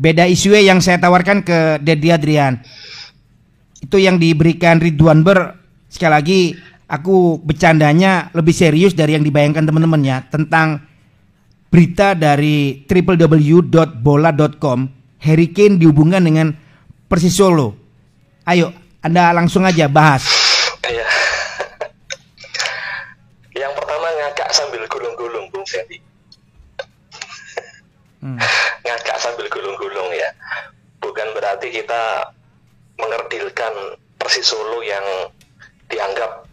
beda isu yang saya tawarkan ke Dedi Adrian. Itu yang diberikan Ridwan Ber sekali lagi aku bercandanya lebih serius dari yang dibayangkan teman-teman ya tentang berita dari www.bola.com Harry Kane dihubungkan dengan Persis Solo. Ayo, Anda langsung aja bahas. Iya. Yang pertama ngakak sambil gulung-gulung, Bung Sandy. Hmm. ngakak sambil gulung-gulung ya. Bukan berarti kita mengerdilkan Persis Solo yang dianggap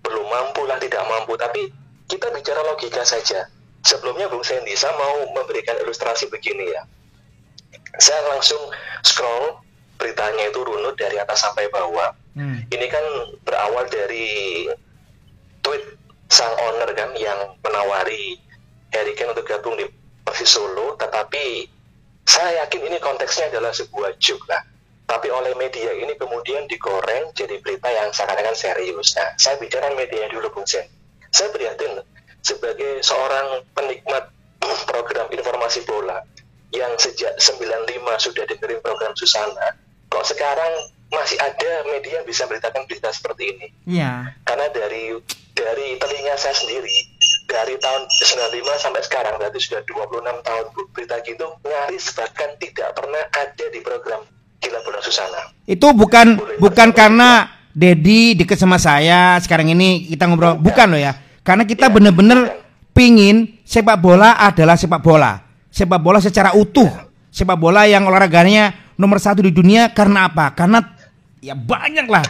belum mampu lah tidak mampu tapi kita bicara logika saja sebelumnya Bung Sandy saya mau memberikan ilustrasi begini ya saya langsung scroll beritanya itu runut dari atas sampai bawah hmm. ini kan berawal dari tweet sang owner kan yang menawari Harry Kane untuk gabung di Persis Solo tetapi saya yakin ini konteksnya adalah sebuah joke lah tapi oleh media ini kemudian digoreng jadi berita yang seakan-akan serius. Nah, saya bicara media dulu, Bung Sen. Saya prihatin sebagai seorang penikmat program informasi bola yang sejak 95 sudah dengerin program Susana, kok sekarang masih ada media yang bisa beritakan berita seperti ini? Iya. Karena dari dari telinga saya sendiri, dari tahun 95 sampai sekarang, berarti sudah 26 tahun berita gitu, nyaris bahkan tidak pernah ada di program Gila Bola Susana. Itu bukan Boleh bukan karena Dedi deket sama saya sekarang ini kita ngobrol, bukan, bukan loh ya. Karena kita iya, bener-bener pingin sepak bola adalah sepak bola. Sepak bola secara utuh. Ya. Sepak bola yang olahraganya nomor satu di dunia karena apa? Karena ya banyak lah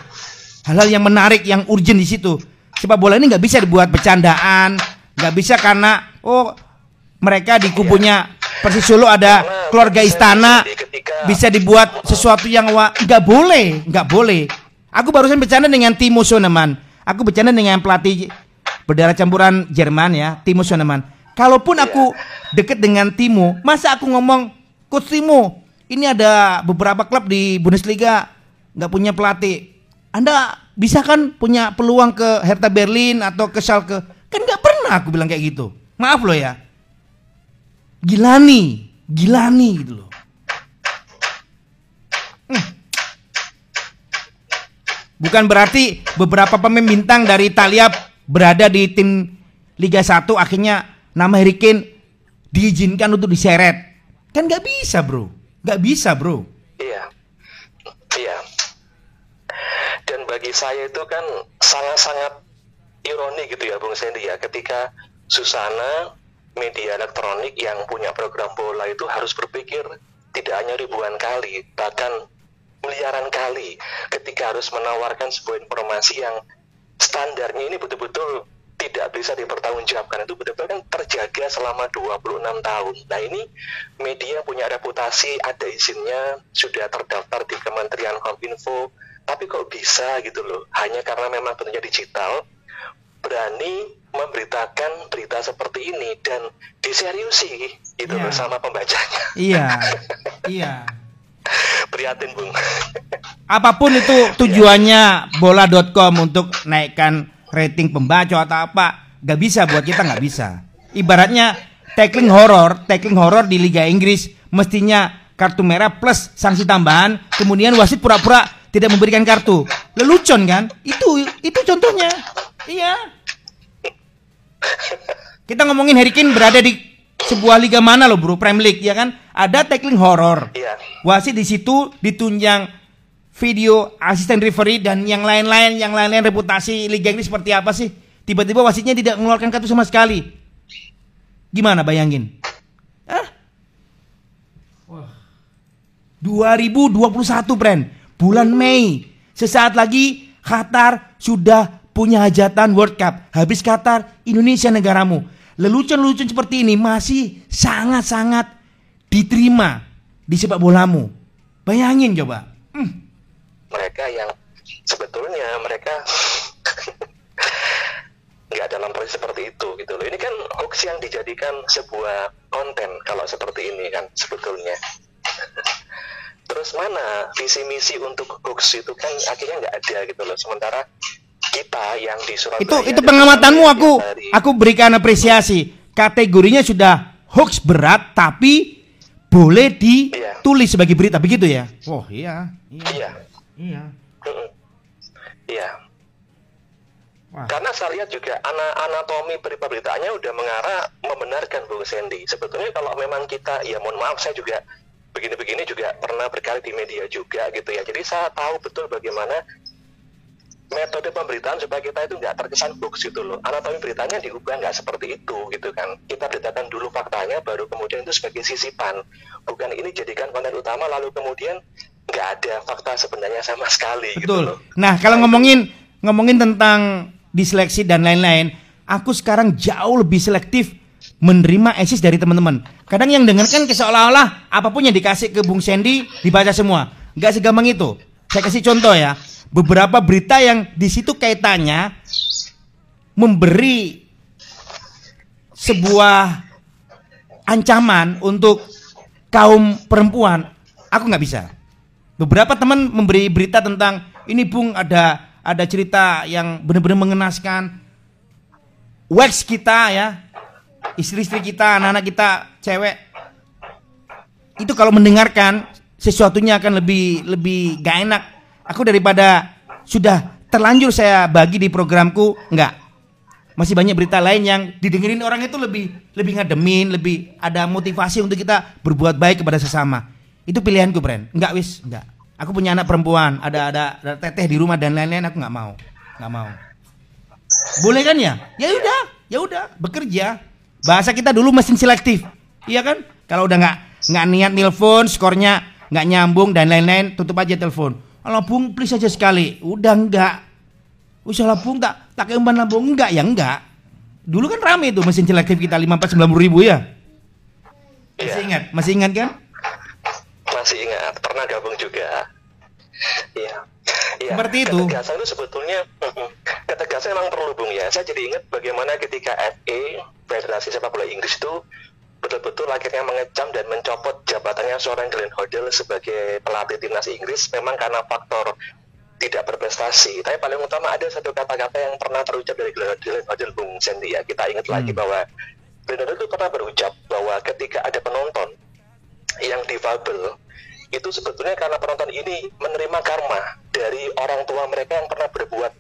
hal-hal yang menarik, yang urgent di situ. Sepak bola ini nggak bisa dibuat bercandaan, nggak bisa karena oh mereka di kubunya Persis Solo ada keluarga istana bisa dibuat sesuatu yang nggak boleh, nggak boleh. Aku barusan bercanda dengan Timo Soneman. Aku bercanda dengan pelatih berdarah campuran Jerman ya, Timo Soneman. Kalaupun aku deket dengan Timo, masa aku ngomong, Coach Timo, ini ada beberapa klub di Bundesliga nggak punya pelatih. Anda bisa kan punya peluang ke Hertha Berlin atau ke Schalke? Kan nggak pernah aku bilang kayak gitu. Maaf loh ya. Gilani, Gilani gitu loh. Hmm. Bukan berarti beberapa pemain bintang dari Italia berada di tim Liga 1 akhirnya nama Harry Kane diizinkan untuk diseret. Kan nggak bisa bro, nggak bisa bro. Iya, iya. Dan bagi saya itu kan sangat-sangat ironi gitu ya Bung Sandy ya. Ketika Susana media elektronik yang punya program bola itu harus berpikir tidak hanya ribuan kali, bahkan miliaran kali. Ketika harus menawarkan sebuah informasi yang standarnya ini betul-betul tidak bisa dipertanggungjawabkan itu betul-betul kan terjaga selama 26 tahun. Nah ini media punya reputasi, ada izinnya, sudah terdaftar di Kementerian Kominfo, tapi kok bisa gitu loh, hanya karena memang bentuknya digital, berani memberitakan berita seperti ini dan diseriusi itu yeah. bersama pembacanya. Iya. iya. Prihatin, Bung. Apa pun itu tujuannya bola.com untuk naikkan rating pembaca atau apa, gak bisa buat kita nggak bisa. Ibaratnya tackling horror, tackling horror di Liga Inggris mestinya kartu merah plus sanksi tambahan, kemudian wasit pura-pura tidak memberikan kartu. Lelucon kan? Itu itu contohnya. Iya. Kita ngomongin Harry Kane berada di sebuah liga mana loh bro? Premier League ya kan? Ada tackling horror. Iya. Wasit di situ ditunjang video asisten referee dan yang lain-lain yang lain-lain reputasi liga ini seperti apa sih? Tiba-tiba wasitnya tidak mengeluarkan kartu sama sekali. Gimana bayangin? Hah? Wah. 2021 friend, bulan Mei. Sesaat lagi Qatar sudah punya hajatan World Cup. Habis Qatar, Indonesia negaramu. Lelucon-lelucon seperti ini masih sangat-sangat diterima di sepak bolamu. Bayangin coba. Hmm. Mereka yang sebetulnya mereka nggak dalam posisi seperti itu gitu loh. Ini kan hoax yang dijadikan sebuah konten kalau seperti ini kan sebetulnya. Terus mana visi misi untuk hoax itu kan akhirnya nggak ada gitu loh. Sementara kita yang di Surabaya itu itu pengamatanmu aku dari... aku berikan apresiasi kategorinya sudah hoax berat tapi boleh Iya. ditulis sebagai berita begitu ya? Oh iya, iya, Iya. iya. Iya. Wah. Karena saya lihat juga ana anatomi berita-beritanya udah mengarah membenarkan Bung Sandy. Sebetulnya kalau memang kita, ya mohon maaf saya juga begini-begini juga pernah berkali di media juga gitu ya. Jadi saya tahu betul bagaimana metode pemberitaan supaya kita itu nggak terkesan hoax gitu loh. Anatomi beritanya diubah nggak seperti itu gitu kan. Kita beritakan dulu faktanya, baru kemudian itu sebagai sisipan. Bukan ini jadikan konten utama, lalu kemudian nggak ada fakta sebenarnya sama sekali gitu Betul. loh. Nah, kalau ngomongin ngomongin tentang diseleksi dan lain-lain, aku sekarang jauh lebih selektif menerima esis dari teman-teman. Kadang yang dengar kan seolah-olah apa pun yang dikasih ke Bung Sandy dibaca semua. Nggak segampang itu. Saya kasih contoh ya. Beberapa berita yang di situ kaitannya memberi sebuah ancaman untuk kaum perempuan, aku nggak bisa. Beberapa teman memberi berita tentang ini Bung ada ada cerita yang benar-benar mengenaskan wax kita ya, istri-istri kita, anak-anak kita, cewek. Itu kalau mendengarkan sesuatunya akan lebih lebih gak enak. Aku daripada sudah terlanjur saya bagi di programku, enggak. Masih banyak berita lain yang didengerin orang itu lebih lebih ngademin, lebih ada motivasi untuk kita berbuat baik kepada sesama. Itu pilihanku, Bren. Enggak wis, enggak. Aku punya anak perempuan, ada ada, ada teteh di rumah dan lain-lain, aku nggak mau, nggak mau. Boleh kan ya? Ya udah, ya udah, bekerja. Bahasa kita dulu mesin selektif, iya kan? Kalau udah nggak nggak niat nelpon, skornya nggak nyambung dan lain-lain, tutup aja telepon. Kalau bung, please aja sekali. Udah enggak. Usaha bung tak tak keemban lambung enggak ya enggak. Dulu kan rame itu mesin selektif kita lima empat sembilan ribu ya. Masih ingat? Masih ingat kan? masih ingat pernah gabung juga iya Iya, Seperti itu. ketegasan itu sebetulnya ketegasan memang perlu bung ya saya jadi ingat bagaimana ketika FA Federasi Sepak Bola Inggris itu betul-betul akhirnya mengecam dan mencopot jabatannya seorang Glenn Hoddle sebagai pelatih timnas Inggris memang karena faktor tidak berprestasi. Tapi paling utama ada satu kata-kata yang pernah terucap dari Glenn Hoddle Bung Sandy ya. Kita ingat lagi Hmm. bahwa Glenn Hoddle itu pernah berucap bahwa ketika ada penonton yang difabel itu sebetulnya karena penonton ini menerima karma dari orang tua mereka yang pernah berbuat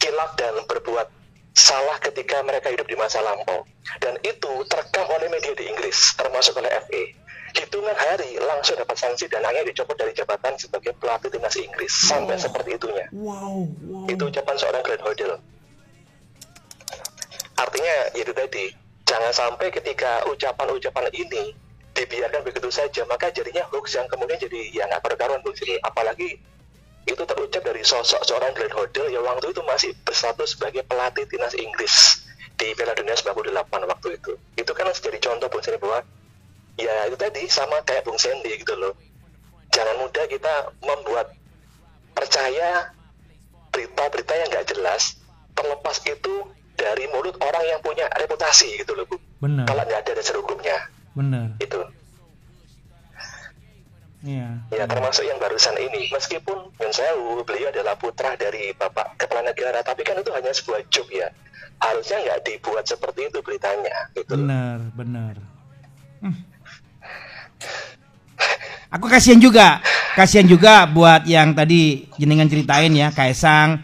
kilaf dan berbuat salah ketika mereka hidup di masa lampau. Dan itu terekam oleh media di Inggris termasuk oleh FA hitungan hari langsung dapat sanksi dan akhirnya dicopot dari jabatan sebagai pelatih timnas Inggris. Sampai seperti itunya. Wow, wow. itu ucapan seorang Glenn Hoddle. Artinya itu tadi jangan sampai ketika ucapan-ucapan ini dibiarkan begitu saja maka jadinya hoax yang kemudian jadi ya nggak berkaruan Bu. Sri apalagi itu terucap dari sosok seorang Glenn Hoddle yang waktu itu masih berstatus sebagai pelatih timnas Inggris di Piala Dunia 98 waktu itu. Itu kan jadi contoh Bu Sri bahwa ya itu tadi sama kayak Bung Sandy gitu loh. Jangan mudah kita membuat percaya berita-berita yang nggak jelas terlepas itu dari mulut orang yang punya reputasi gitu loh Bu. Benar, kalau nggak ada dasar hukumnya. Benar. itu Iya. ya termasuk yang barusan ini meskipun Yun Sewu beliau adalah putra dari bapak kepala negara tapi kan itu hanya sebuah joke ya harusnya nggak dibuat seperti itu beritanya gitu. Benar, benar. Hmm. Aku kasihan juga, kasihan juga buat yang tadi jenengan ceritain ya, Kaisang,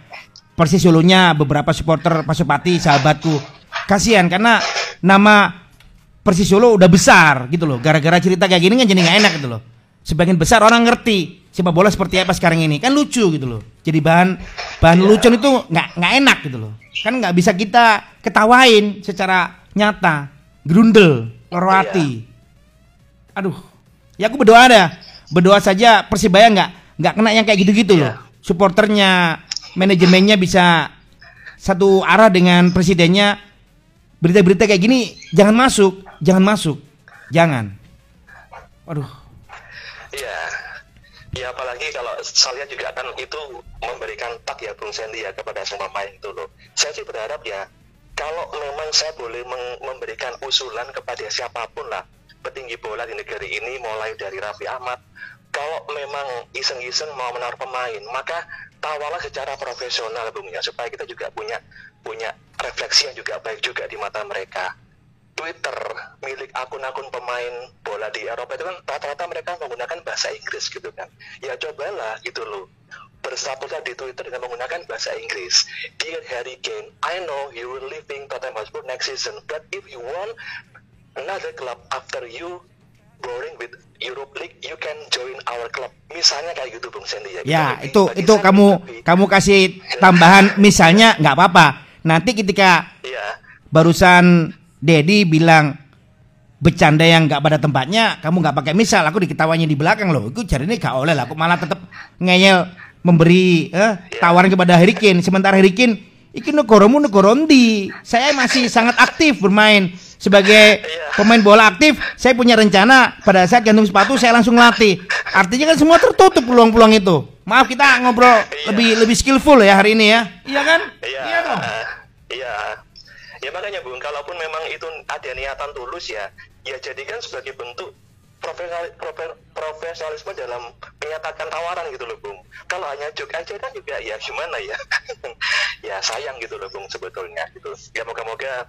Persis Solonya beberapa supporter Pasupati sahabatku. Kasihan karena nama Persis Solo udah besar gitu loh. Gara-gara cerita kayak gini kan jadi nggak enak gitu loh. Sebagian besar orang ngerti sepak bola seperti apa sekarang ini kan lucu gitu loh. Jadi bahan bahan Iya. lucu itu nggak nggak enak gitu loh. Kan nggak bisa kita ketawain secara nyata. Grundel, loro hati. Aduh, ya aku berdoa ada, berdoa saja persibaya nggak nggak kena yang kayak gitu-gitu loh. Iya. Supporternya, manajemennya bisa satu arah dengan presidennya. Berita-berita kayak gini jangan masuk, jangan masuk, jangan. Aduh, Iya. Ya apalagi kalau saya juga kan itu memberikan tak ya Bung Sandy ya kepada semua pemain itu loh. Saya sih berharap ya kalau memang saya boleh memberikan usulan kepada siapa pun lah petinggi bola di negeri ini mulai dari Raffi Ahmad kalau memang iseng-iseng mau menaruh pemain maka tawalah secara profesional Bung ya supaya kita juga punya punya refleksi yang juga baik juga di mata mereka. Twitter milik akun-akun pemain bola di Eropa itu kan rata-rata mereka menggunakan bahasa Inggris gitu kan. Ya cobalah gitu loh berstatusnya di Twitter dengan menggunakan bahasa Inggris. Dear Harry Kane, I know you will leaving Tottenham Hotspur next season, but if you want another club after you boring with Europe League, you can join our club. Misalnya kayak gitu Bung Sandy ya. Ya, itu bagi itu saya kamu lebih- kamu kasih tambahan misalnya nggak apa-apa. Nanti ketika Iya. barusan Dedi bilang bercanda yang nggak pada tempatnya, kamu nggak pakai misal, aku diketawanya di belakang loh. Itu ini gak oleh lah, aku malah tetap ngeyel memberi eh, tawaran kepada Harry Kane. Sementara Harry Kane, iki negoromu negorondi. Saya masih sangat aktif bermain sebagai pemain bola aktif. Saya punya rencana pada saat gantung sepatu saya langsung latih. Artinya kan semua tertutup peluang-peluang itu. Maaf kita ngobrol lebih lebih skillful ya hari ini ya. Iya kan? Iya, dong. iya. Ya makanya Bung, kalaupun memang itu ada niatan tulus ya, ya jadikan sebagai bentuk profesional, profe- profesionalisme dalam menyatakan tawaran gitu loh Bung. Kalau hanya joke aja kan juga ya gimana ya, ya sayang gitu loh Bung sebetulnya gitu. Ya moga-moga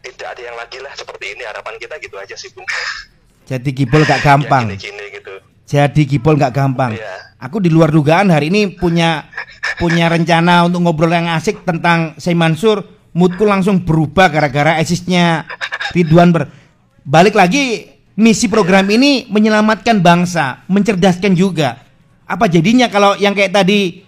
tidak ada yang lagi lah seperti ini harapan kita gitu aja sih Bung. Jadi gibol gak gampang. Ya gini-gini gitu. Jadi Gipol nggak gampang. Iya. Aku di luar dugaan hari ini punya punya rencana untuk ngobrol yang asik tentang Say Mansur. Moodku langsung berubah gara-gara asisnya Ridwan Ber. Balik lagi misi program ini menyelamatkan bangsa, mencerdaskan juga. Apa jadinya kalau yang kayak tadi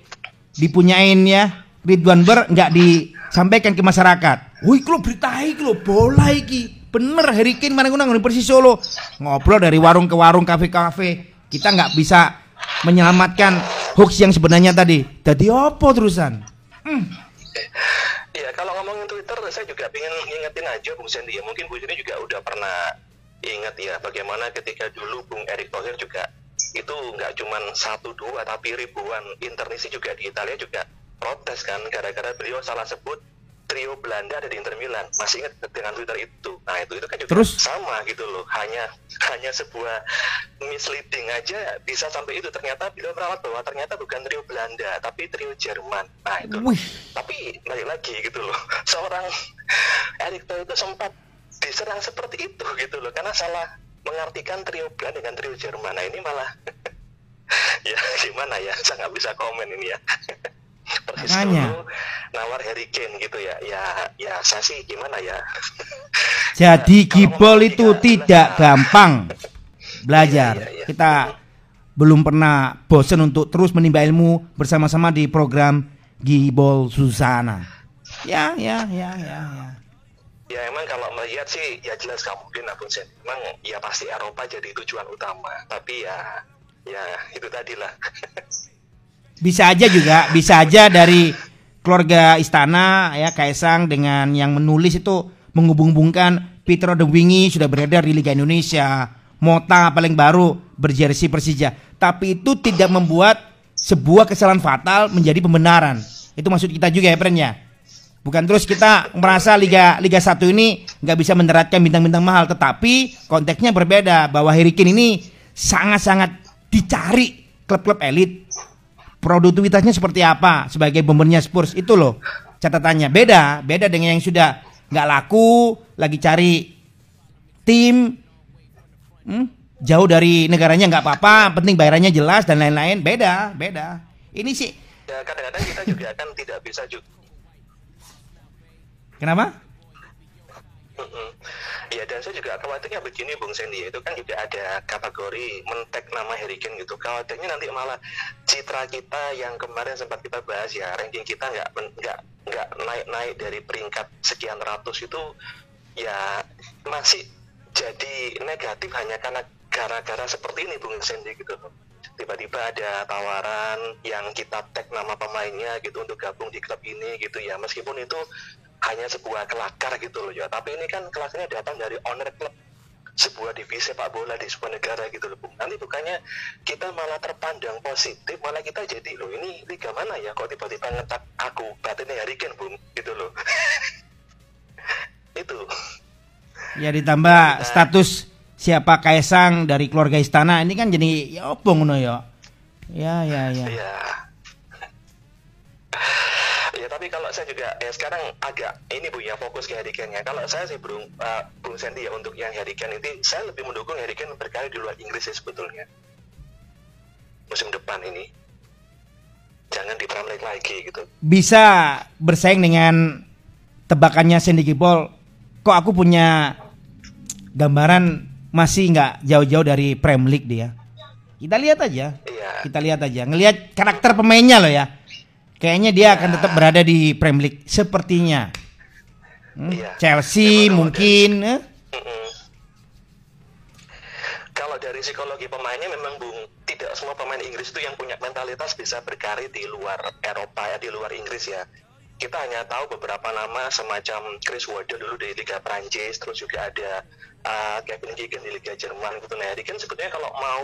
dipunyain ya Ridwan Ber nggak disampaikan ke masyarakat. Wih, kalau berita iki lho, bola iki. Bener Harry Kane mana nang Persis Solo. Ngobrol dari warung ke warung, kafe-kafe. Kita nggak bisa menyelamatkan hoax yang sebenarnya tadi. Jadi apa terusan? Ya kalau ngomongin Twitter saya juga pengen ngingetin aja Bung Sandy ya. Mungkin Bu Sandy juga udah pernah ingat ya bagaimana ketika dulu Bung Erick Thohir juga itu nggak cuman satu dua tapi ribuan internisi juga di Italia juga protes kan gara-gara beliau salah sebut trio Belanda ada di Inter Milan. Masih ingat dengan Twitter itu. Nah itu itu kan juga Terus? sama gitu loh. Hanya hanya sebuah misleading aja bisa sampai itu. Ternyata beliau merawat bahwa ternyata bukan trio Belanda tapi trio Jerman. Nah itu. Wih, tapi balik lagi gitu loh. Seorang Erick Thohir itu sempat diserang seperti itu gitu loh. Karena salah mengartikan trio Belanda dengan trio Jerman. Nah ini malah ya gimana ya? Saya nggak bisa komen ini ya. Persis Makanya. dulu nawar Harry Kane gitu ya ya ya saya sih gimana ya jadi Kalau Gibol itu tiga, tidak jelas. gampang belajar. Iya, iya, iya. Kita belum pernah bosan untuk terus menimba ilmu bersama-sama di program Gibol Susana. Ya, ya, ya, ya, ya. ya emang kalau melihat sih ya jelas gak mungkin Abang Sen emang ya pasti Eropa jadi tujuan utama tapi ya ya itu tadi lah Bisa aja juga, bisa aja dari keluarga istana ya Kaisang dengan yang menulis itu menghubung-hubungkan Peter De Wingi sudah beredar di Liga Indonesia, Mota paling baru berjersey Persija. Tapi itu tidak membuat sebuah kesalahan fatal menjadi pembenaran. Itu maksud kita juga ya, Pren ya. Bukan terus kita merasa Liga Liga 1 ini nggak bisa meneratkan bintang-bintang mahal, tetapi konteksnya berbeda bahwa Harry ini sangat-sangat dicari klub-klub elit produktivitasnya seperti apa sebagai bombernya Spurs? Itu loh catatannya. Beda beda dengan yang sudah nggak laku lagi cari tim hmm, jauh dari negaranya nggak apa-apa penting bayarannya jelas dan lain-lain. Beda beda. Ini sih ya kadang-kadang kita juga kan tidak bisa juga kenapa Ya dan saya juga khawatirnya begini Bung Sandy itu kan juga ada kategori mentek nama Harry Kane gitu. Khawatirnya nanti malah citra kita yang kemarin sempat kita bahas ya ranking kita nggak nggak nggak naik naik dari peringkat sekian ratus itu ya masih jadi negatif hanya karena gara-gara seperti ini Bung Sandy gitu. Tiba-tiba ada tawaran yang kita tag nama pemainnya gitu untuk gabung di klub ini gitu ya. Meskipun itu hanya sebuah kelakar gitu loh ya. Tapi ini kan kelakarnya datang dari owner klub sebuah divisi sepak bola di sebuah negara gitu loh Bung. nanti bukannya kita malah terpandang positif malah kita jadi loh ini liga mana ya kok tiba-tiba ngetak aku batinnya Harry Kane Bung gitu loh. Itu. Ya ditambah status siapa Kaisang dari keluarga istana ini kan jadi ya opo ngono ya. Ya ya ya. Iya. Ya tapi kalau saya juga ya sekarang agak ini Bu ya fokus ke Harry Kane-nya. Kalau saya sih Bung uh, Bung Sandy ya untuk yang Harry Kane ini saya lebih mendukung Harry Kane berkali di luar Inggris sih sebetulnya. Musim depan ini. Jangan di Premier League lagi gitu. Bisa bersaing dengan tebakannya Sandy Gipol. Kok aku punya gambaran masih nggak jauh-jauh dari Premier League dia. Kita lihat aja. Iya. Kita lihat aja. Ngelihat karakter pemainnya loh ya. Kayaknya dia akan tetap berada di Premier League sepertinya. Hmm, Iya. Chelsea Memang mungkin eh? Kalau dari psikologi pemainnya memang Bung, tidak semua pemain Inggris itu yang punya mentalitas bisa berkarir di luar Eropa ya, di luar Inggris ya. Kita hanya tahu beberapa nama semacam Chris Waddle dulu di Liga Prancis, terus juga ada uh, Kevin Keegan di Liga Jerman gitu. Nah, kan sebetulnya kalau mau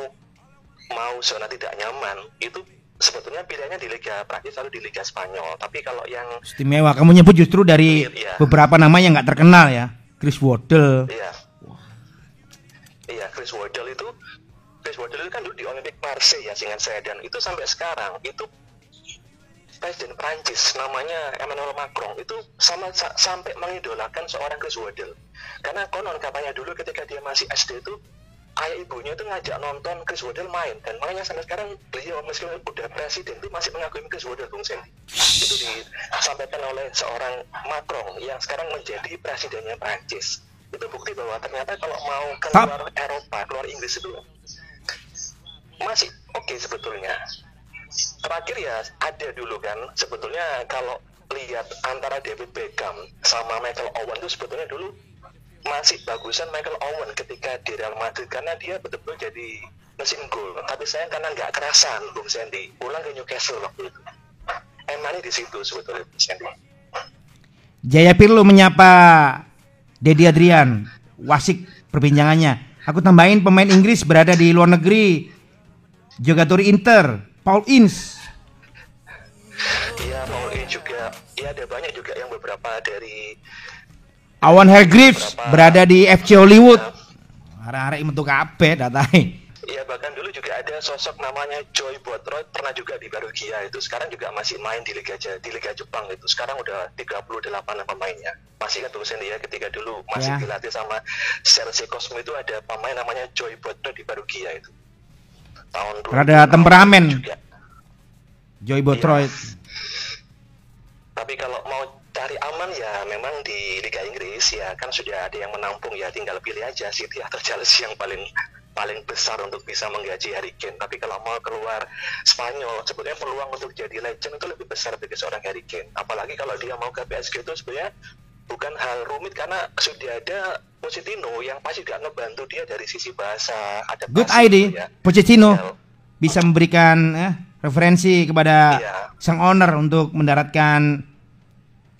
mau zona tidak nyaman itu sebetulnya pilihannya di Liga Prancis atau di Liga Spanyol. Tapi kalau yang istimewa. Kamu nyebut justru dari Iya. beberapa nama yang nggak terkenal ya. Chris Waddle. Iya. Iya, Chris Waddle itu Chris Waddle itu kan dulu di Olympic Marseille ya, seingat saya dan itu sampai sekarang itu Presiden Prancis namanya Emmanuel Macron itu sama sa- sampai mengidolakan seorang Chris Waddle. Karena konon katanya dulu ketika dia masih SD itu ayah ibunya itu ngajak nonton Chris Waddle main dan makanya sampai sekarang beliau meskipun udah presiden itu masih mengagumi Chris Waddle Bung Sen. Itu disampaikan oleh seorang Macron yang sekarang menjadi presidennya Prancis. Itu bukti bahwa ternyata kalau mau keluar Eropa, keluar Inggris itu masih oke sebetulnya. Terakhir ya ada dulu kan sebetulnya kalau lihat antara David Beckham sama Michael Owen itu sebetulnya dulu masih bagusan Michael Owen ketika di Real Madrid karena dia betul-betul jadi mesin gol. Tapi saya karena nggak kerasan Bung Sandy pulang ke Newcastle waktu itu. Emangnya di situ sebetulnya Bung Sandy. Jaya Pirlo menyapa Dedi Adrian. Wasik perbincangannya. Aku tambahin pemain Inggris berada di luar negeri. Jogatori Inter, Paul Ince. Iya mau ini juga, ya ada banyak juga yang beberapa dari Awan Hargreaves berada di FC Hollywood. Arek-arek metu kabeh datai. Iya bahkan dulu juga ada sosok namanya Joy Botroid pernah juga di Barugia itu sekarang juga masih main di Liga di Liga Jepang itu sekarang udah 38 pemainnya masih kan tuh Sandy ya ketika dulu masih Ya. dilatih sama Sergei Cosmo itu ada pemain namanya Joy Botroid di Barugia itu tahun Rada 2006 temperamen. juga. Joy Botroid. Tapi kalau mau cari aman ya memang di Liga Inggris ya kan sudah ada yang menampung ya tinggal pilih aja City atau Chelsea yang paling paling besar untuk bisa menggaji Harry Kane. Tapi kalau mau keluar Spanyol sebetulnya peluang untuk jadi legend itu lebih besar bagi seorang Harry Kane. Apalagi kalau dia mau ke PSG itu sebenarnya bukan hal rumit karena sudah ada Pochettino yang pasti juga ngebantu dia dari sisi bahasa adaptasi Good gitu idea. ya. Pochettino Ya, bisa memberikan eh, referensi kepada Iya. sang owner untuk mendaratkan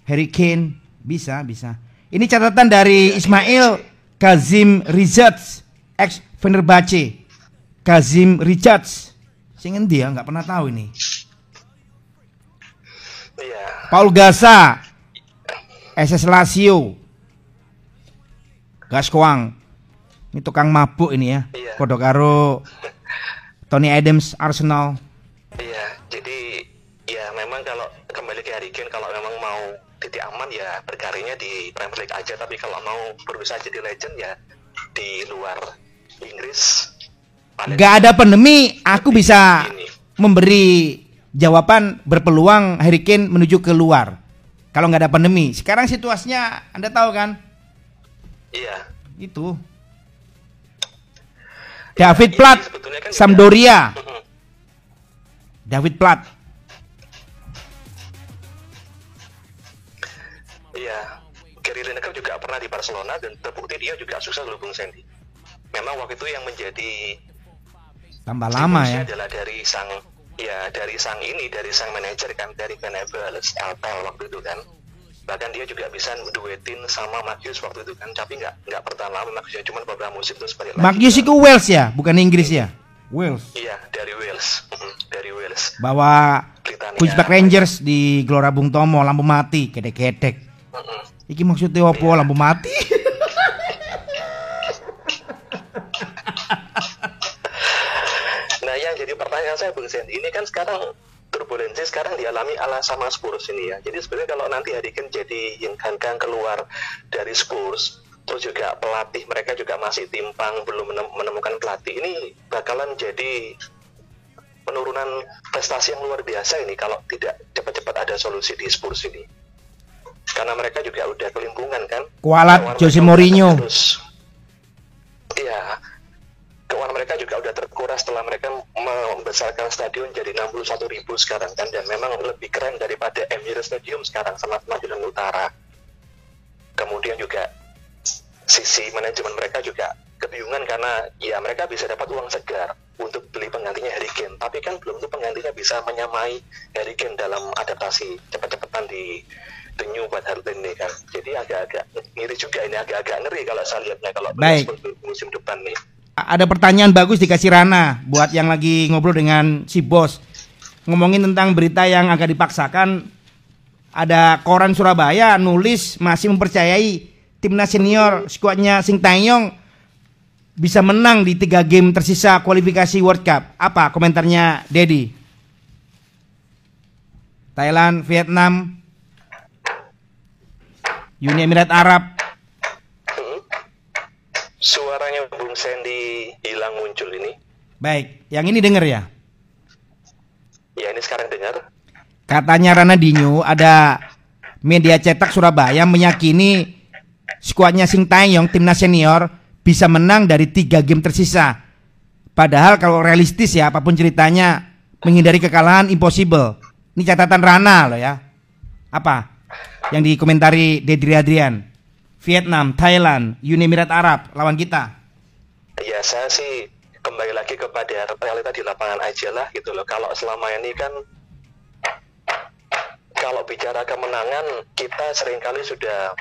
Harry Kane. Bisa, bisa. Ini catatan dari Ismail Kazim Rizats, ex Fenerbahce. Kazim Richards. Sing endi ya? Nggak pernah tahu ini. Iya. Paul Gasa, SS Lazio. Gaskoang. Ini tukang mabuk ini ya. Iya. Podo karo Tony Adams Arsenal. Iya, jadi ya memang kalau kembali ke Harry Kane kalau memang mau titik aman ya berkarirnya di Premier League aja tapi kalau mau berusaha jadi legend ya di luar Inggris paling Gak ada pandemi, aku bisa ini. memberi jawaban berpeluang Harry Kane menuju keluar. Kalau nggak ada pandemi, sekarang situasinya Anda tahu kan? Iya. Itu. David ini Platt, kan Sampdoria. David Platt. Pernah di Barcelona dan terbukti dia juga sukses loh Bung Sandy. Memang waktu itu yang menjadi Tambah lama ya. adalah dari sang ya dari sang ini dari sang manajer kan dari Benevolence LPL waktu itu kan bahkan dia juga bisa duetin sama Marcus waktu itu kan tapi nggak nggak bertahan lama Marcus ya cuma beberapa musim terus balik ke- itu Wales ya, bukan Inggris ya. Wales. iya dari Wales dari Wales Bawa Queensback Rangers di Gelora Bung Tomo lampu mati, gedek-gedek. Mhm. Iki maksudnya apa lampu mati? Nah yang jadi pertanyaan saya Bung Sen, ini kan sekarang turbulensi sekarang dialami ala sama Spurs ini ya. Jadi sebenarnya kalau nanti Harry Kane jadi yang ganggang keluar dari Spurs, terus juga pelatih mereka juga masih timpang belum menemukan pelatih ini bakalan jadi penurunan prestasi yang luar biasa ini kalau tidak cepat-cepat ada solusi di Spurs ini karena mereka juga udah kelimpungan kan? Kualat Jose Mourinho. iya. Keuangan mereka juga udah terkuras setelah mereka membesarkan stadion jadi 61 ribu sekarang kan? Dan memang lebih keren daripada Emirates Stadium sekarang sama Madiun Utara. Kemudian juga sisi manajemen mereka juga kebingungan karena ya mereka bisa dapat uang segar untuk beli penggantinya Harry Kane. Tapi kan belum tentu penggantinya bisa menyamai Harry Kane dalam adaptasi cepat-cepatan di new buat ini kan jadi agak-agak ngiri juga ini agak-agak ngeri kalau saya lihatnya kalau Baik. musim depan nih ada pertanyaan bagus dikasih Rana buat yang lagi ngobrol dengan si bos ngomongin tentang berita yang agak dipaksakan ada koran Surabaya nulis masih mempercayai timnas senior skuadnya Sing Taeyong bisa menang di tiga game tersisa kualifikasi World Cup. Apa komentarnya Dedi? Thailand, Vietnam, Uni Emirat Arab. Suaranya Bung Sandy hilang muncul ini. Baik, yang ini dengar ya? Ya ini sekarang dengar. Katanya Rana Dinyu ada media cetak Surabaya meyakini skuadnya Sing Taeyong timnas senior bisa menang dari tiga game tersisa. Padahal kalau realistis ya apa pun ceritanya menghindari kekalahan impossible. Ini catatan Rana loh ya. Apa? Yang dikomentari Dedri Adrian. Vietnam, Thailand, Uni Emirat Arab lawan kita. Ya saya sih kembali lagi kepada realita di lapangan aja lah gitu loh. Kalau selama ini kan kalau bicara kemenangan kita sering kali sudah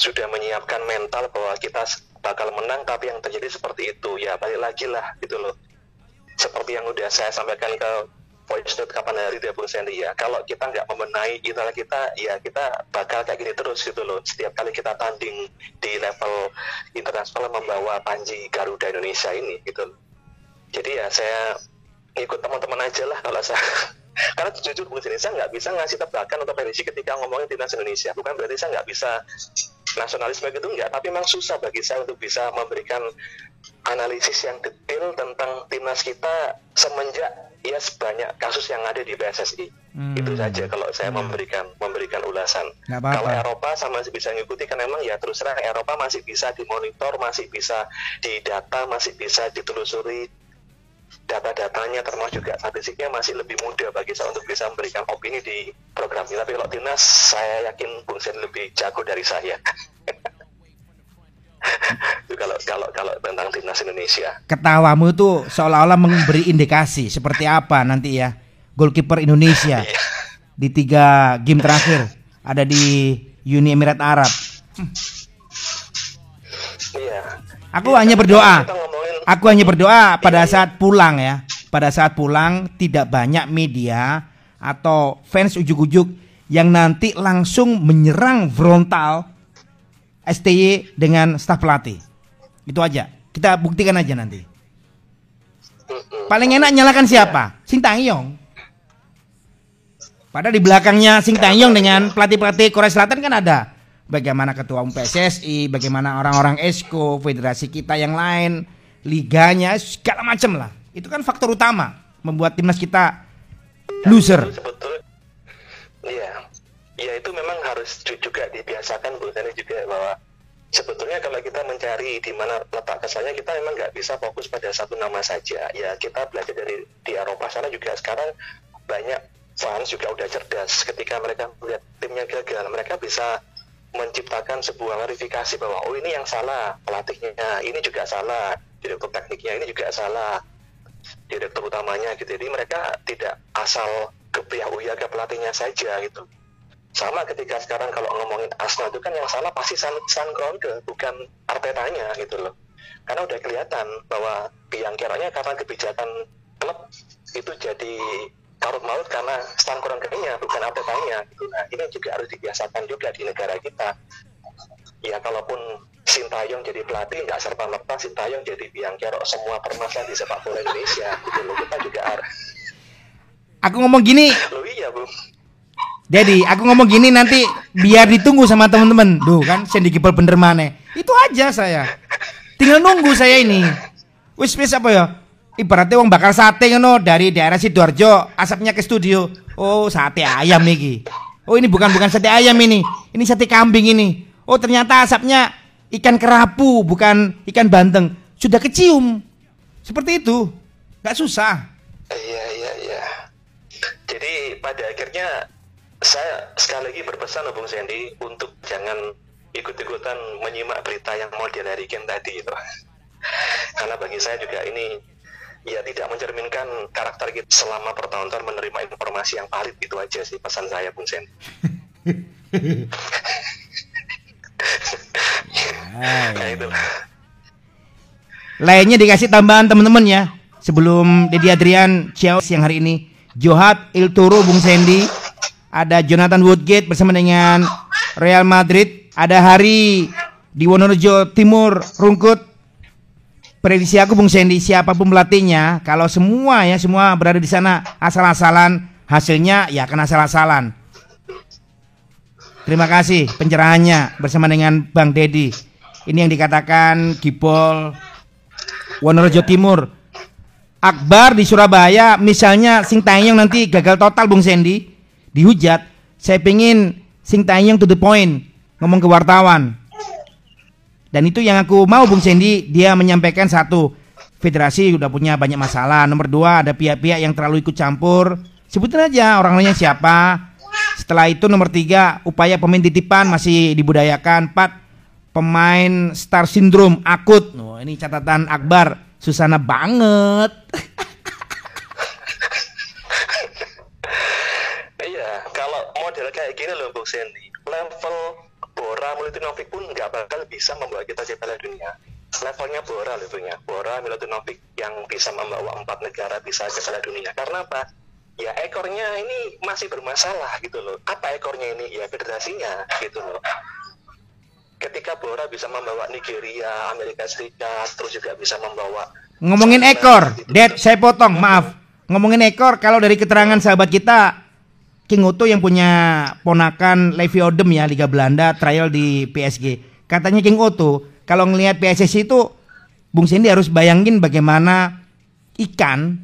sudah menyiapkan mental bahwa kita bakal menang tapi yang terjadi seperti itu ya balik lagi lah gitu loh seperti yang udah saya sampaikan ke note kapan hari dia Sandy ya kalau kita nggak membenahi internal kita ya kita bakal kayak gini terus gitu loh. Setiap kali kita tanding di level internasional membawa Panji Garuda Indonesia ini gitu loh. Jadi ya saya ikut teman-teman aja lah kalau saya. Karena jujur Bung saya nggak bisa ngasih tebakan atau prediksi ketika ngomongin timnas Indonesia. Bukan berarti saya nggak bisa nasionalisme gitu enggak tapi memang susah bagi saya untuk bisa memberikan analisis yang detail tentang timnas kita semenjak ya sebanyak kasus yang ada di PSSI hmm. itu saja kalau saya hmm. memberikan memberikan ulasan apa -apa. kalau Eropa sama masih bisa ngikuti kan memang ya terus terang Eropa masih bisa dimonitor masih bisa didata masih bisa ditelusuri data-datanya termasuk juga statistiknya masih lebih mudah bagi saya untuk bisa memberikan opini di program ini. Tapi kalau timnas saya yakin Bung Sen lebih jago dari saya. itu kalau kalau kalau tentang timnas Indonesia. Ketawamu tuh seolah-olah memberi indikasi seperti apa nanti ya goalkeeper Indonesia iya. di tiga game terakhir ada di Uni Emirat Arab. Iya. Aku ya, hanya berdoa. Aku hanya berdoa pada saat pulang ya. Pada saat pulang tidak banyak media atau fans ujuk-ujuk yang nanti langsung menyerang frontal STY dengan staf pelatih. Itu aja. Kita buktikan aja nanti. Paling enak nyalakan siapa? Sintayong. Padahal di belakangnya Sintayong dengan pelatih-pelatih Korea Selatan kan ada. Bagaimana ketua umum PSSI, bagaimana orang-orang ESCO, federasi kita yang lain, liganya segala macam lah. Itu kan faktor utama membuat timnas kita loser. Iya, ya itu memang harus juga dibiasakan Bu. Tani juga bahwa sebetulnya kalau kita mencari di mana letak kesannya kita memang nggak bisa fokus pada satu nama saja. Ya kita belajar dari di Eropa sana juga sekarang banyak fans juga udah cerdas. Ketika mereka melihat timnya gagal mereka bisa menciptakan sebuah verifikasi bahwa oh ini yang salah pelatihnya ini juga salah direktur tekniknya ini juga salah direktur utamanya gitu. Jadi mereka tidak asal kepriah uya ke pelatihnya saja gitu sama ketika sekarang kalau ngomongin Arsenal itu kan yang salah pasti San, San Kroenke bukan Artetanya gitu loh karena udah kelihatan bahwa biang keranya karena kebijakan klub itu jadi karut maut karena San Kroenke-nya bukan Artetanya gitu. nah ini juga harus dibiasakan juga di negara kita ya kalaupun Sintayong jadi pelatih nggak serta merta Sintayong jadi biang kerok semua permasalahan di sepak bola Indonesia gitu loh kita juga harus Aku ngomong gini, Loh iya, Bung. Dedi, aku ngomong gini nanti biar ditunggu sama teman-teman. Duh kan, Sandy Gipel bener mana? Itu aja saya. Tinggal nunggu saya ini. Wis wis apa ya? Ibaratnya wong bakar sate ngono dari daerah Sidoarjo, asapnya ke studio. Oh, sate ayam nih. Oh, ini bukan bukan sate ayam ini. Ini sate kambing ini. Oh, ternyata asapnya ikan kerapu, bukan ikan bandeng. Sudah kecium. Seperti itu. Gak susah. Iya, iya, iya. Jadi pada akhirnya saya sekali lagi berpesan loh, Bung Sandy untuk jangan ikut-ikutan menyimak berita yang model dari Ken tadi itu. Karena bagi saya juga ini ya tidak mencerminkan karakter kita selama bertahun-tahun menerima informasi yang valid itu aja sih pesan saya Bung Sandy. nah itu. Lainnya dikasih tambahan teman-teman ya. Sebelum Dedi Adrian ciao siang hari ini. Johat Il Toro Bung Sandy. Ada Jonathan Woodgate bersama dengan Real Madrid. Ada Hari di Wonorejo Timur Rungkut. Prediksi aku Bung Sandy siapa pun pelatihnya, kalau semua ya semua berada di sana asal-asalan, hasilnya ya akan asal-asalan. Terima kasih pencerahannya bersama dengan Bang Dedi. Ini yang dikatakan Gibol Wonorejo Timur. Akbar di Surabaya misalnya Sing Taeyong nanti gagal total Bung Sandy dihujat. Saya pengen Sing Taeyong to the point ngomong ke wartawan. Dan itu yang aku mau Bung Sandy dia menyampaikan satu federasi udah punya banyak masalah. Nomor dua ada pihak-pihak yang terlalu ikut campur. Sebutin aja orang-orangnya siapa. Setelah itu nomor tiga upaya pemain titipan masih dibudayakan. Empat pemain star syndrome akut. Oh, ini catatan Akbar Susana banget. Iya, kalau model kayak gini loh Bung Sandy, level Bora Milutinovic pun nggak bakal bisa membawa kita ke Piala Dunia. Levelnya Bora loh punya. Bora Milutinovic yang bisa membawa empat negara bisa ke Piala Dunia. Karena apa? Ya ekornya ini masih bermasalah gitu loh. Apa ekornya ini? Ya federasinya gitu loh. Ketika Bora bisa membawa Nigeria, Amerika Serikat, terus juga bisa membawa Ngomongin ekor, Dad, saya potong, maaf. Ngomongin ekor, kalau dari keterangan sahabat kita, King Otto yang punya ponakan Levi Odem ya Liga Belanda trial di PSG. Katanya King Otto kalau ngelihat PSSI itu Bung Sandy harus bayangin bagaimana ikan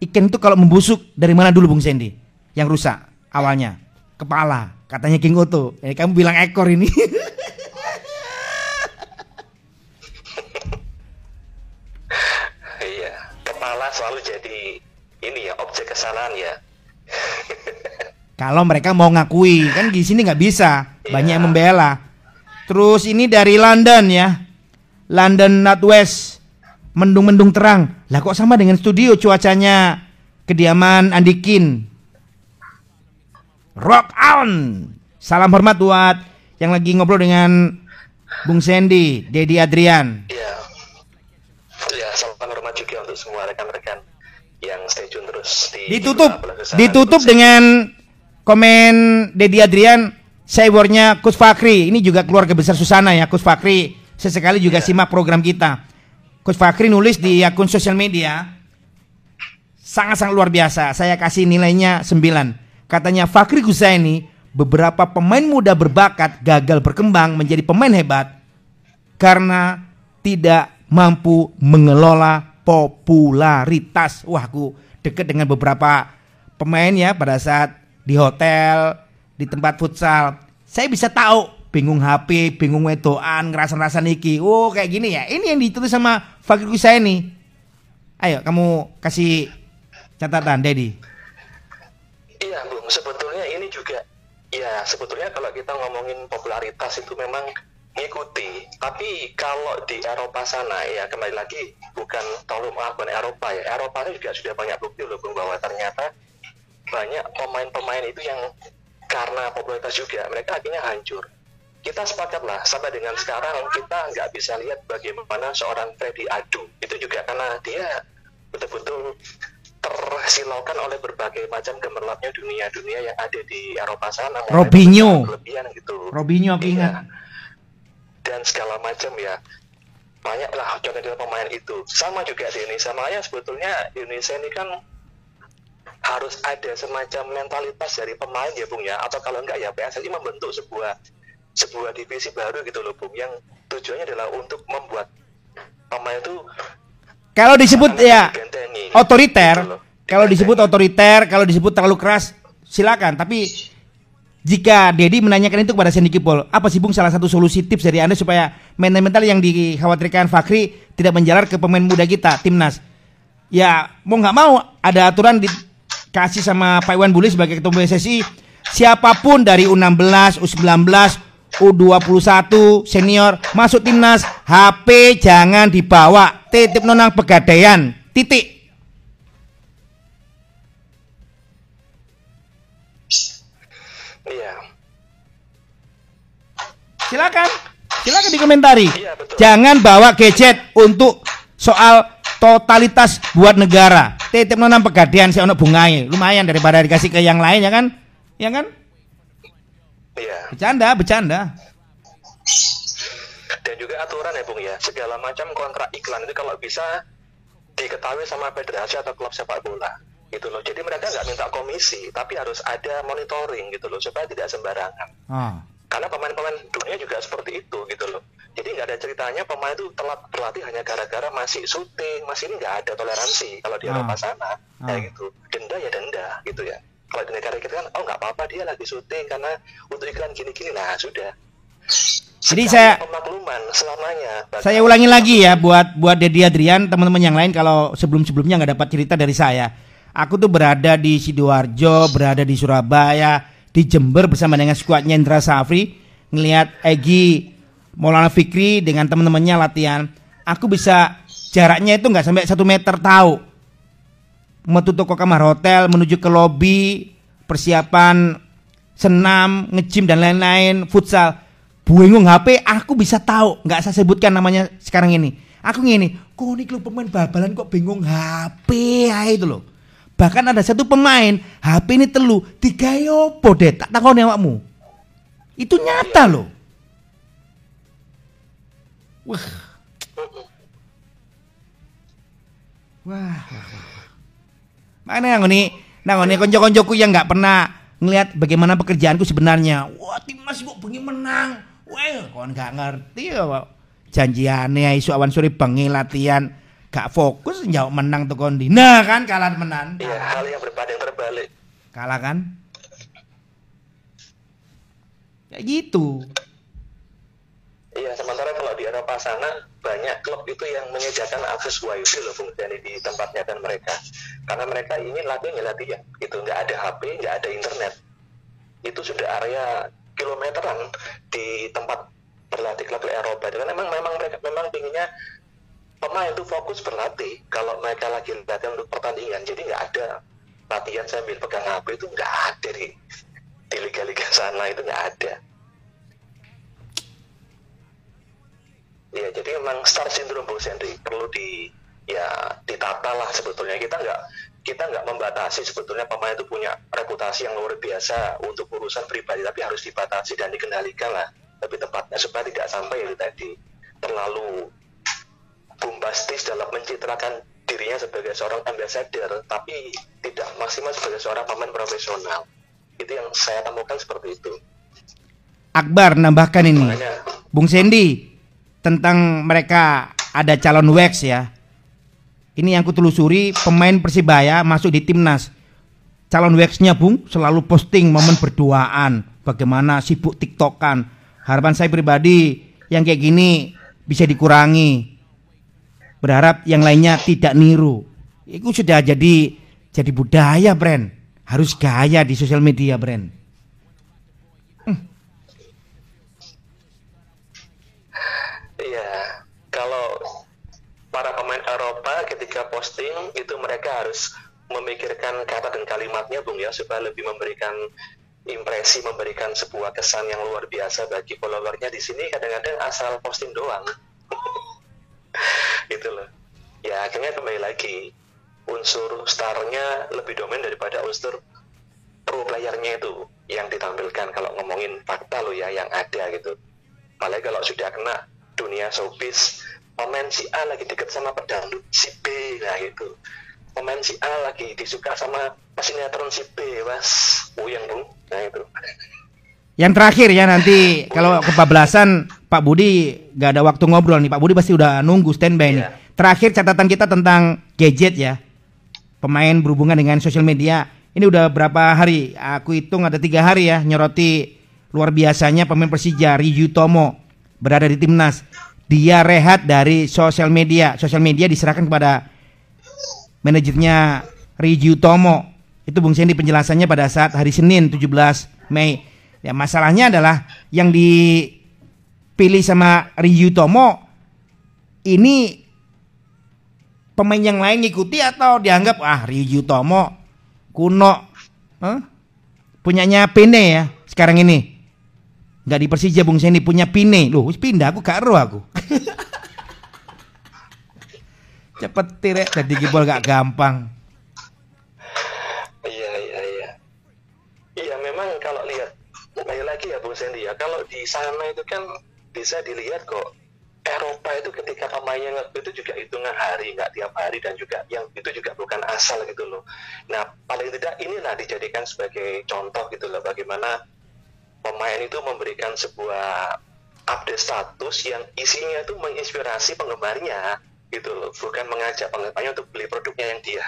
ikan itu kalau membusuk dari mana dulu Bung Sandy yang rusak awalnya kepala katanya King Otto. Eh, kamu bilang ekor ini. Iya, kepala selalu jadi ini ya objek kesalahan ya. Kalau mereka mau ngakui kan di sini nggak bisa, banyak yang membela. Terus ini dari London ya, London Northwest, mendung-mendung terang. Lah kok sama dengan studio cuacanya kediaman Andikin. Rock on. Salam hormat buat yang lagi ngobrol dengan Bung Sandy, Dedi Adrian. Iya. Ya, salam hormat juga untuk semua rekan-rekan yang stay tune terus di Ditutup, ditutup dengan komen Dedi Adrian, cybornya Kus Fakri. Ini juga keluarga besar Susana ya, Kus Fakri. Sesekali juga simak program kita. Kus Fakri nulis di akun sosial media, sangat-sangat luar biasa. Saya kasih nilainya 9. Katanya Fakri Gusaini, beberapa pemain muda berbakat gagal berkembang menjadi pemain hebat karena tidak mampu mengelola popularitas. Wah, aku deket dengan beberapa pemain ya pada saat di hotel, di tempat futsal. Saya bisa tahu bingung HP, bingung wedoan, ngerasa-ngerasa niki. Oh, kayak gini ya. Ini yang ditulis sama Fakir Gusaini. Ayo, kamu kasih catatan, Dedi. Iya, Bung. Sebetulnya ini juga ya sebetulnya kalau kita ngomongin popularitas itu memang ngikuti. Tapi kalau di Eropa sana ya kembali lagi bukan tolong maaf Eropa ya. Eropa juga sudah banyak bukti loh Bung bahwa ternyata banyak pemain-pemain itu yang karena popularitas juga mereka akhirnya hancur. Kita sepakat lah sampai dengan sekarang kita nggak bisa lihat bagaimana seorang Freddy Adu itu juga karena dia betul-betul tersilaukan oleh berbagai macam gemerlapnya dunia-dunia yang ada di Eropa sana. Robinho. Kelebihan gitu. Robinho aku ingat. Dan segala macam ya. Banyaklah contoh pemain itu. Sama juga di Indonesia. Makanya sebetulnya Indonesia ini kan harus ada semacam mentalitas dari pemain ya Bung ya atau kalau enggak ya PSSI membentuk sebuah sebuah divisi baru gitu loh Bung yang tujuannya adalah untuk membuat pemain itu Kalau disebut ya otoriter, gitu loh. kalau disebut otoriter, kalau disebut terlalu keras, silakan. Tapi jika Dedi menanyakan itu kepada Sandy Kipol, apa sih Bung salah satu solusi tips dari Anda supaya mental-mental yang dikhawatirkan Fakri tidak menjalar ke pemain muda kita, timnas? Ya, mau nggak mau ada aturan dikasih sama Pak Iwan Bule sebagai ketua PSSI, siapa pun dari U16, U19, U21 senior masuk timnas, HP jangan dibawa, titip nonang pegadaian, titik. Iya. Silakan. Silakan dikomentari. Iya, betul. Jangan bawa gadget untuk soal totalitas buat negara. Titip nonang pegadaian si ono bungai. Lumayan daripada dikasih ke yang lain ya kan? Ya kan? Iya. Bercanda, bercanda. Dan juga aturan ya Bung ya, segala macam kontrak iklan itu kalau bisa diketahui sama federasi atau klub sepak bola gitu loh. Jadi mereka nggak minta komisi, tapi harus ada monitoring gitu loh supaya tidak sembarangan. Oh. Karena pemain-pemain dunia juga seperti itu gitu loh. Jadi nggak ada ceritanya pemain itu telat berlatih hanya gara-gara masih syuting, masih ini nggak ada toleransi kalau di Ah. Eropa sana Ah. kayak gitu. Denda ya denda gitu ya. Kalau di negara kita kan, oh nggak apa-apa dia lagi syuting karena untuk iklan gini-gini, nah sudah. Jadi saya pemakluman selamanya. saya ulangi lagi ya buat buat Dedi Adrian teman-teman yang lain kalau sebelum-sebelumnya nggak dapat cerita dari saya. Aku tuh berada di Sidoarjo, berada di Surabaya, di Jember bersama dengan skuadnya Indra Safri ngelihat Egi Maulana Fikri dengan teman-temannya latihan. Aku bisa jaraknya itu nggak sampai satu meter tahu. Metu toko kamar hotel menuju ke lobi persiapan senam, ngejim dan lain-lain, futsal. Buengung HP aku bisa tahu, nggak saya sebutkan namanya sekarang ini. Aku ngini, kok ini pemain babalan kok bingung HP ya itu loh. Bahkan ada satu pemain HP ini telu, tiga yopo deh, tak takon awakmu. Itu nyata loh. Wah. Wah. Mana yang ini? Nah, ini konco-koncoku yang nggak pernah ngelihat bagaimana pekerjaanku sebenarnya. Wah, timnas kok bengi menang. Wah, kon nggak ngerti ya. Janjiannya isu awan sore bengi latihan gak fokus jauh menang tuh kondi. Nah kan kalah menan. Iya, hal yang berbanding terbalik. Kalah kan? Kayak gitu. Iya, sementara kalau di Eropa sana banyak klub itu yang menyediakan akses wifi loh Bung Dani di tempatnya dan mereka. Karena mereka ingin latihan ya latihan, gitu. Nggak ada HP, nggak ada internet. Itu sudah area kilometeran di tempat berlatih klub Eropa. Dan memang memang mereka memang pinginnya pemain itu fokus berlatih. Kalau mereka lagi latihan untuk pertandingan, jadi nggak ada latihan sambil pegang HP itu nggak ada di di liga-liga sana itu nggak ada. Ya, jadi memang star syndrome Bung Sendri perlu di ya ditata lah sebetulnya kita nggak kita nggak membatasi sebetulnya pemain itu punya reputasi yang luar biasa untuk urusan pribadi tapi harus dibatasi dan dikendalikan lah lebih tepatnya supaya tidak sampai itu tadi terlalu bombastis dalam mencitrakan dirinya sebagai seorang ambassador tapi tidak maksimal sebagai seorang pemain profesional itu yang saya temukan seperti itu Akbar nambahkan ini. makanya Bung Sandy tentang mereka ada calon wax ya. Ini yang kutelusuri pemain Persibaya masuk di timnas. Calon waxnya Bung selalu posting momen berduaan, bagaimana sibuk tiktokan. Harapan saya pribadi yang kayak gini bisa dikurangi. Berharap yang lainnya tidak niru. Itu sudah jadi jadi budaya brand. Harus gaya di sosial media brand. Iya, kalau para pemain Eropa ketika posting itu mereka harus memikirkan kata dan kalimatnya, Bung ya, supaya lebih memberikan impresi, memberikan sebuah kesan yang luar biasa bagi followernya. Di sini kadang-kadang asal posting doang, gitu loh. Ya akhirnya kembali lagi. Unsur starnya lebih dominan daripada unsur pro playernya itu yang ditampilkan kalau ngomongin fakta lo ya yang ada gitu. Apalagi kalau sudah kena dunia showbiz pemain si A lagi deket sama pedangdut si B nah gitu. Pemain si A lagi disuka sama pesinetron si B mas. Uyang bung nah itu. Yang terakhir ya nanti kalau kebablasan Pak Budi gak ada waktu ngobrol nih Pak Budi pasti udah nunggu standby nih. Iya. Terakhir catatan kita tentang gadget ya. Pemain berhubungan dengan sosial media. Ini udah berapa hari? Aku hitung ada tiga hari ya nyoroti luar biasanya pemain Persija Ryu Tomo berada di timnas. Dia rehat dari sosial media. Sosial media diserahkan kepada manajernya Ryu Tomo. Itu Bung Sendi penjelasannya pada saat hari Senin 17 Mei. Ya masalahnya adalah yang dipilih sama Ryu Tomo ini pemain yang lain ngikuti atau dianggap ah Ryu Tomo kuno Hah? punyanya Pine ya sekarang ini. Nggak di Persija Bung Sendi punya Pine loh pindah aku gak ero aku. Cepet tirek jadi gibol gak gampang. Iya iya iya. Iya memang kalau lihat kembali lagi ya Bung Sandy ya kalau di sana itu kan bisa dilihat kok Eropa itu ketika pemainnya nge itu juga hitungan hari nggak tiap hari dan juga yang itu juga bukan asal gitu loh nah paling tidak inilah dijadikan sebagai contoh gitu loh bagaimana pemain itu memberikan sebuah update status yang isinya itu menginspirasi penggemarnya gitu loh bukan mengajak penggemarnya untuk beli produknya yang dia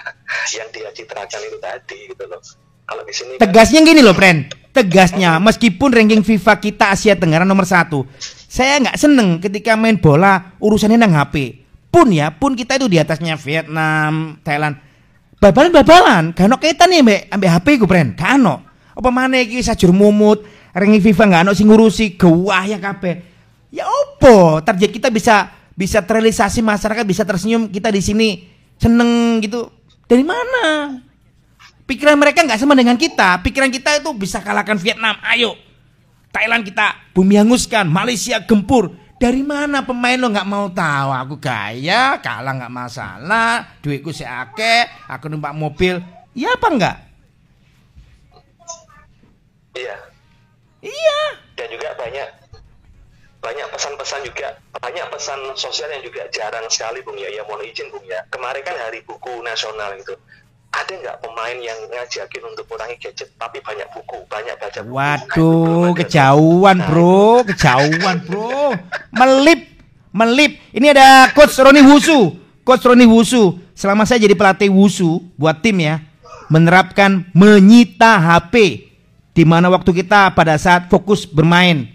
yang dia citrakan itu tadi gitu loh kalau di sini kan- Tegasnya gini loh, Pren. Tegasnya, meskipun ranking FIFA kita Asia Tenggara nomor satu, saya nggak seneng ketika main bola urusannya nang HP. Pun ya, pun kita itu di atasnya Vietnam, Thailand. Babalan-babalan, gak ono kaitan nih ambek ambek HP ku, Pren. Gak ono. Apa mana iki sajur mumut, ranking FIFA nggak ono sing ngurusi gewah ya kabeh. Ya opo, target kita bisa bisa terrealisasi masyarakat bisa tersenyum kita di sini seneng gitu. Dari mana? Pikiran mereka nggak sama dengan kita. Pikiran kita itu bisa kalahkan Vietnam. Ayo. Thailand kita bumi hanguskan. Malaysia gempur. Dari mana pemain lo nggak mau tahu? Aku gaya, kalah nggak masalah. Duitku seake, aku numpak mobil. Iya apa enggak? iya Iya. dan juga banyak banyak pesan-pesan juga banyak pesan sosial yang juga jarang sekali bung ya ya mohon izin bung ya kemarin kan hari buku nasional itu ada nggak pemain yang ngajakin untuk kurangi gadget tapi banyak buku banyak baca buku Nah, Waduh, ada. kejauhan Nah, bro, kejauhan bro. Melip, melip. Ini ada coach Roni Wusu. Coach Roni Wusu, selama saya jadi pelatih Wusu buat tim ya, menerapkan menyita HP di mana waktu kita pada saat fokus bermain.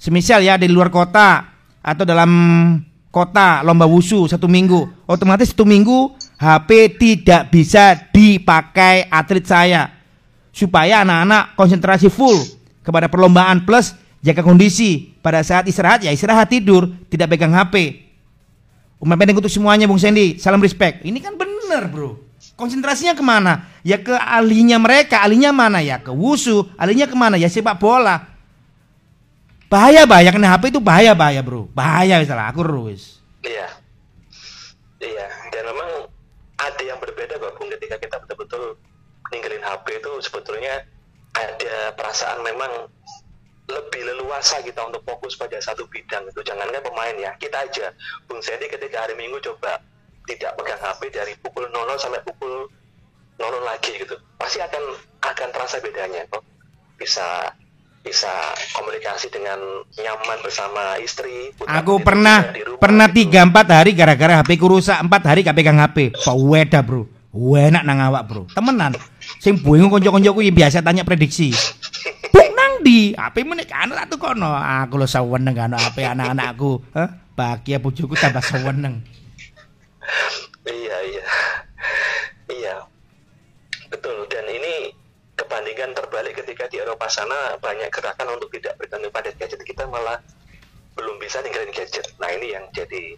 Semisal ya di luar kota atau dalam kota lomba wusu satu minggu, otomatis satu minggu HP tidak bisa dipakai atlet saya. Supaya anak-anak konsentrasi full kepada perlombaan plus jaga kondisi. Pada saat istirahat ya istirahat tidur tidak pegang HP umpan pendek untuk semuanya Bung Sandy salam respect. Ini kan bener bro. Konsentrasinya ke mana? Ya ke ahlinya mereka. Ahlinya mana? Ya ke wusu. Ahlinya ke mana? Ya sepak bola. Bahaya bahaya kena HP itu bahaya bahaya bro. Bahaya misalnya aku terus Iya. Iya, ada yang berbeda kok Bung ketika kita betul-betul ninggalin HP itu sebetulnya ada perasaan memang lebih leluasa kita untuk fokus pada satu bidang itu. Jangankan pemain ya kita aja. Bung Sandy ketika hari Minggu coba tidak pegang HP dari pukul 00 sampai pukul 00 lagi gitu pasti akan akan terasa bedanya kok. Bisa bisa komunikasi dengan nyaman bersama istri Aku pernah rumah pernah gitu. tiga empat hari gara-gara HP ku rusak empat hari gak pegang HP. Pak weda bro, enak nang awak bro. Temenan. Sing bingung konco-koncoku ya biasa tanya prediksi. Buk nang di HP menek anu atuh kono. Aku lo saweneng kano HP anak-anakku. Hah? Bahagia bojoku tambah saweneng. Iya iya kebandingan terbalik ketika di Eropa sana banyak gerakan untuk tidak bergantung pada gadget kita malah belum bisa ninggalin gadget. Nah ini yang jadi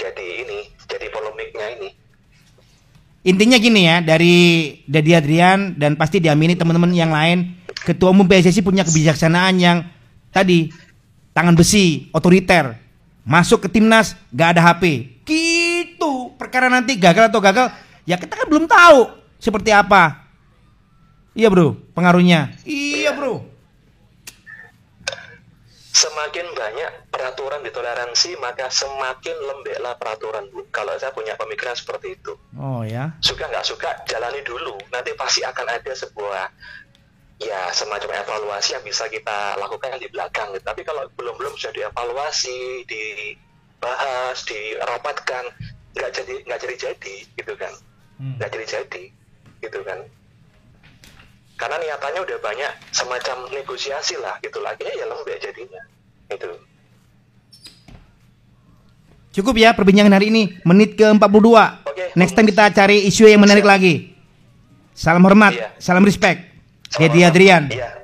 jadi ini jadi polemiknya ini. Intinya gini ya, dari Dedi Adrian dan pasti diamini teman-teman yang lain, Ketua Umum PSSI punya kebijaksanaan yang tadi tangan besi, otoriter, masuk ke timnas gak ada HP. Gitu. Perkara nanti gagal atau gagal, ya kita kan belum tahu seperti apa. Iya bro, pengaruhnya. Iya bro. Semakin banyak peraturan ditoleransi maka semakin lembeklah peraturan Bu. Kalau saya punya pemikiran seperti itu. Oh ya. Suka nggak suka jalani dulu. Nanti pasti akan ada sebuah ya semacam evaluasi yang bisa kita lakukan di belakang. gitu. Tapi kalau belum belum sudah dievaluasi, dibahas, dirapatkan, nggak jadi nggak jadi jadi gitu kan, Hmm. nggak jadi jadi gitu kan. Karena niatannya udah banyak semacam negosiasi lah gitu lagi ya lembek jadinya itu. Cukup ya perbincangan hari ini, menit ke-42. Oke. Next time kita cari isu yang menarik lagi. Salam hormat, Iya. salam respect. Dedi Adrian. Iya.